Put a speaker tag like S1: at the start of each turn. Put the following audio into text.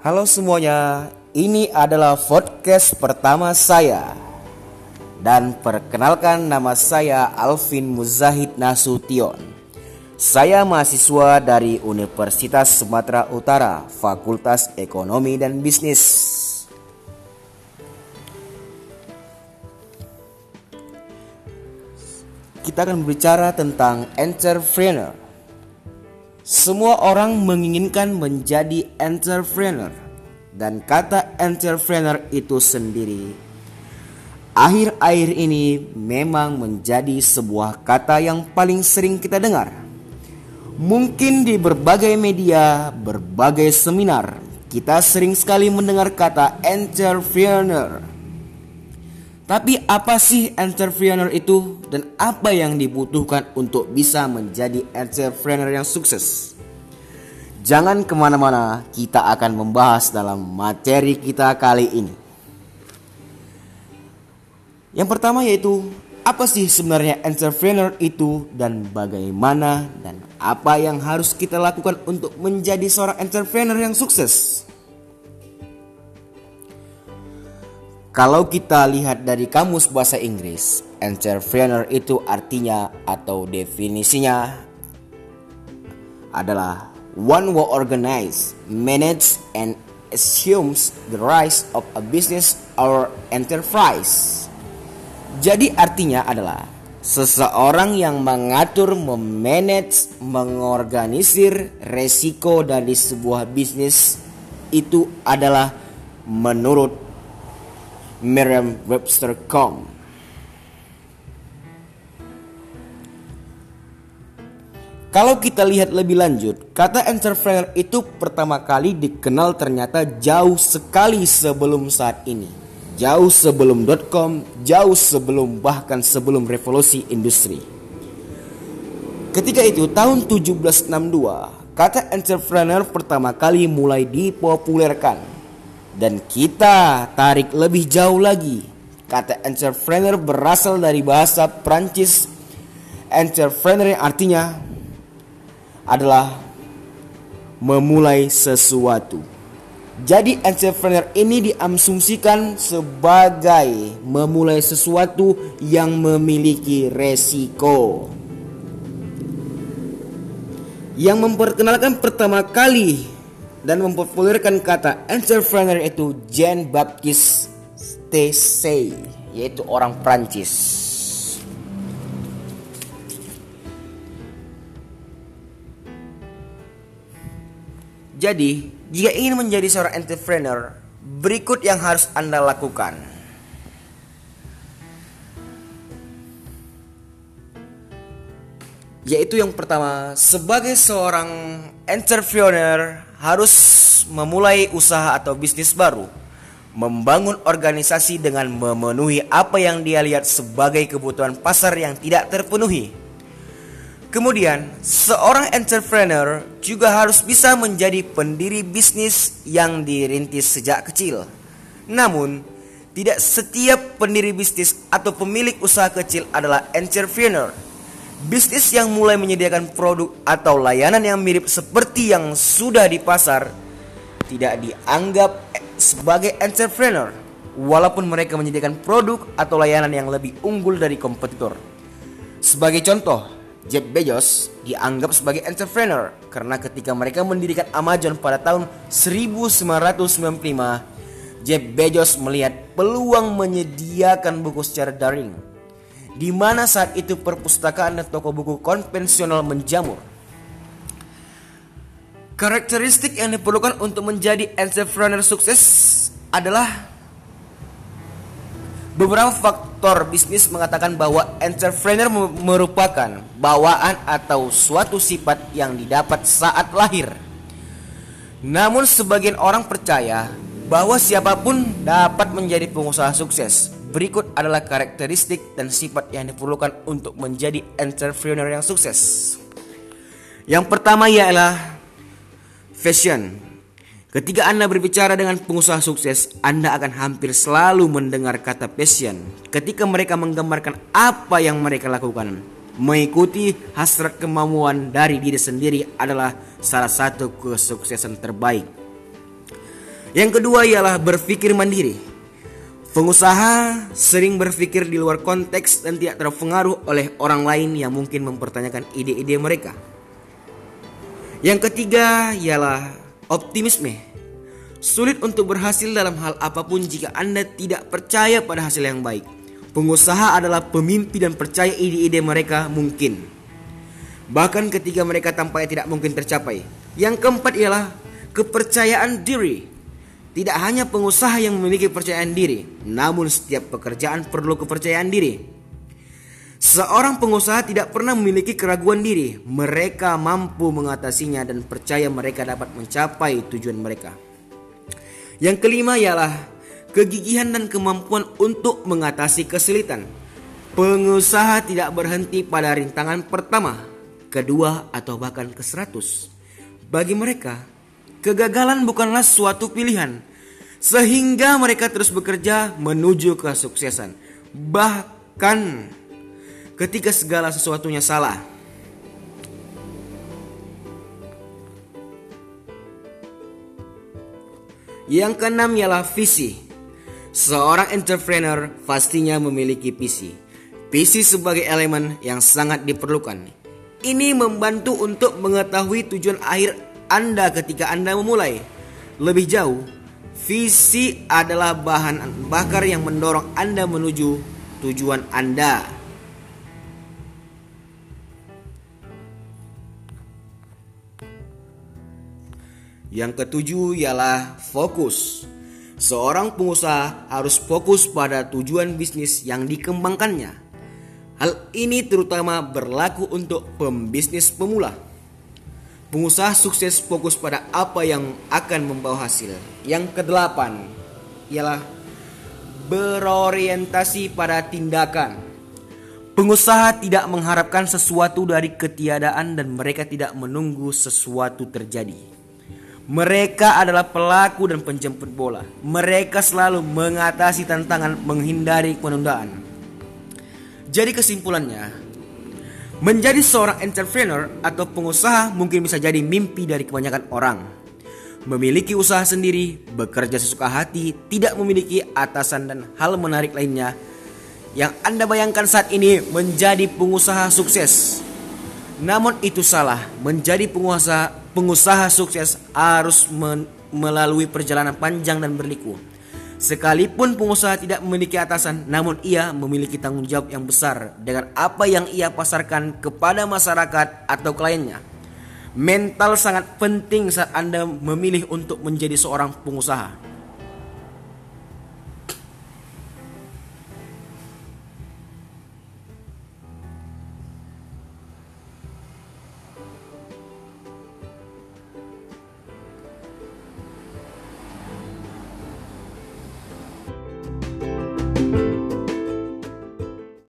S1: Halo semuanya, ini adalah podcast pertama saya. Dan perkenalkan nama saya Alvin Muzahid Nasution. Saya mahasiswa dari Universitas Sumatera Utara, Fakultas Ekonomi dan Bisnis. Kita akan berbicara tentang entrepreneur. Semua orang menginginkan menjadi entrepreneur dan kata entrepreneur itu sendiri akhir-akhir ini memang menjadi sebuah kata yang paling sering kita dengar. Mungkin di berbagai media, berbagai seminar, kita sering sekali mendengar kata entrepreneur. Tapi apa sih entrepreneur itu dan apa yang dibutuhkan untuk bisa menjadi entrepreneur yang sukses? Jangan ke mana-mana, kita akan membahas dalam materi kita kali ini. Yang pertama yaitu apa sih sebenarnya entrepreneur itu dan bagaimana dan apa yang harus kita lakukan untuk menjadi seorang entrepreneur yang sukses? Kalau kita lihat dari kamus bahasa Inggris, entrepreneur itu artinya atau definisinya adalah one who organize, manage, and assumes the rise of a business or enterprise. Jadi artinya adalah seseorang yang mengatur, memanage, mengorganisir resiko dari sebuah bisnis itu adalah menurut Merriam-Webster.com. Kalau kita lihat lebih lanjut, kata entrepreneur itu pertama kali dikenal ternyata jauh sekali sebelum saat ini. Jauh sebelum .com, jauh sebelum bahkan sebelum revolusi industri. Ketika itu tahun 1762, kata entrepreneur pertama kali mulai dipopulerkan. Dan kita tarik lebih jauh lagi. Kata entrepreneur berasal dari bahasa Prancis entrepreneur artinya adalah memulai sesuatu. Jadi entrepreneur ini diasumsikan sebagai memulai sesuatu yang memiliki resiko. Yang memperkenalkan pertama kali dan mempopulerkan kata entrepreneur itu Jean Baptiste Tessé, yaitu orang Prancis. Jadi, jika ingin menjadi seorang entrepreneur, berikut yang harus Anda lakukan. Yaitu yang pertama, sebagai seorang entrepreneur harus memulai usaha atau bisnis baru, membangun organisasi dengan memenuhi apa yang dia lihat sebagai kebutuhan pasar yang tidak terpenuhi. Kemudian, seorang entrepreneur juga harus bisa menjadi pendiri bisnis yang dirintis sejak kecil. Namun, tidak setiap pendiri bisnis atau pemilik usaha kecil adalah entrepreneur. Bisnis yang mulai menyediakan produk atau layanan yang mirip seperti yang sudah di pasar tidak dianggap sebagai entrepreneur, walaupun mereka menyediakan produk atau layanan yang lebih unggul dari kompetitor. Sebagai contoh, Jeff Bezos dianggap sebagai entrepreneur karena ketika mereka mendirikan Amazon pada tahun 1995, Jeff Bezos melihat peluang menyediakan buku secara daring, di mana saat itu perpustakaan dan toko buku konvensional menjamur. Karakteristik yang diperlukan untuk menjadi entrepreneur sukses adalah Beberapa faktor bisnis mengatakan bahwa entrepreneur merupakan bawaan atau suatu sifat yang didapat saat lahir. Namun sebagian orang percaya bahwa siapa pun dapat menjadi pengusaha sukses. Berikut adalah karakteristik dan sifat yang diperlukan untuk menjadi entrepreneur yang sukses. Yang pertama ialah fashion. Ketika Anda berbicara dengan pengusaha sukses, Anda akan hampir selalu mendengar kata passion ketika mereka menggambarkan apa yang mereka lakukan. Mengikuti hasrat kemampuan dari diri sendiri adalah salah satu kesuksesan terbaik. Yang kedua ialah berpikir mandiri. Pengusaha sering berpikir di luar konteks dan tidak terpengaruh oleh orang lain yang mungkin mempertanyakan ide-ide mereka. Yang ketiga ialah optimisme. Sulit untuk berhasil dalam hal apa pun jika Anda tidak percaya pada hasil yang baik. Pengusaha adalah pemimpi dan percaya ide-ide mereka mungkin. Bahkan ketika mereka tampaknya tidak mungkin tercapai. Yang keempat ialah kepercayaan diri. Tidak hanya pengusaha yang memiliki kepercayaan diri, namun setiap pekerjaan perlu kepercayaan diri. Seorang pengusaha tidak pernah memiliki keraguan diri. Mereka mampu mengatasinya dan percaya mereka dapat mencapai tujuan mereka. Yang kelima ialah kegigihan dan kemampuan untuk mengatasi kesulitan. Pengusaha tidak berhenti pada rintangan pertama, kedua, atau bahkan ke seratus. Bagi mereka, Kegagalan bukanlah suatu pilihan, sehingga mereka terus bekerja menuju kesuksesan, bahkan ketika segala sesuatunya salah. Yang keenam ialah visi. Seorang entrepreneur pastinya memiliki visi. Visi sebagai elemen yang sangat diperlukan. Ini membantu untuk mengetahui tujuan akhir anda ketika Anda memulai. Lebih jauh, visi adalah bahan bakar yang mendorong Anda menuju tujuan Anda. Yang ketujuh ialah fokus. Seorang pengusaha harus fokus pada tujuan bisnis yang dikembangkannya. Hal ini terutama berlaku untuk pembisnis pemula. Pengusaha sukses fokus pada apa yang akan membawa hasil. Yang kedelapan ialah berorientasi pada tindakan. Pengusaha tidak mengharapkan sesuatu dari ketiadaan dan mereka tidak menunggu sesuatu terjadi. Mereka adalah pelaku dan penjemput bola. Mereka selalu mengatasi tantangan menghindari penundaan. Jadi kesimpulannya, Menjadi seorang entrepreneur atau pengusaha mungkin bisa jadi mimpi dari kebanyakan orang. Memiliki usaha sendiri, bekerja sesuka hati, tidak memiliki atasan dan hal menarik lainnya yang Anda bayangkan saat ini menjadi pengusaha sukses. Namun itu salah, menjadi pengusaha pengusaha sukses harus melalui perjalanan panjang dan berliku. Sekalipun pengusaha tidak memiliki atasan, namun ia memiliki tanggung jawab yang besar dengan apa yang ia pasarkan kepada masyarakat atau kliennya. Mental sangat penting saat Anda memilih untuk menjadi seorang pengusaha.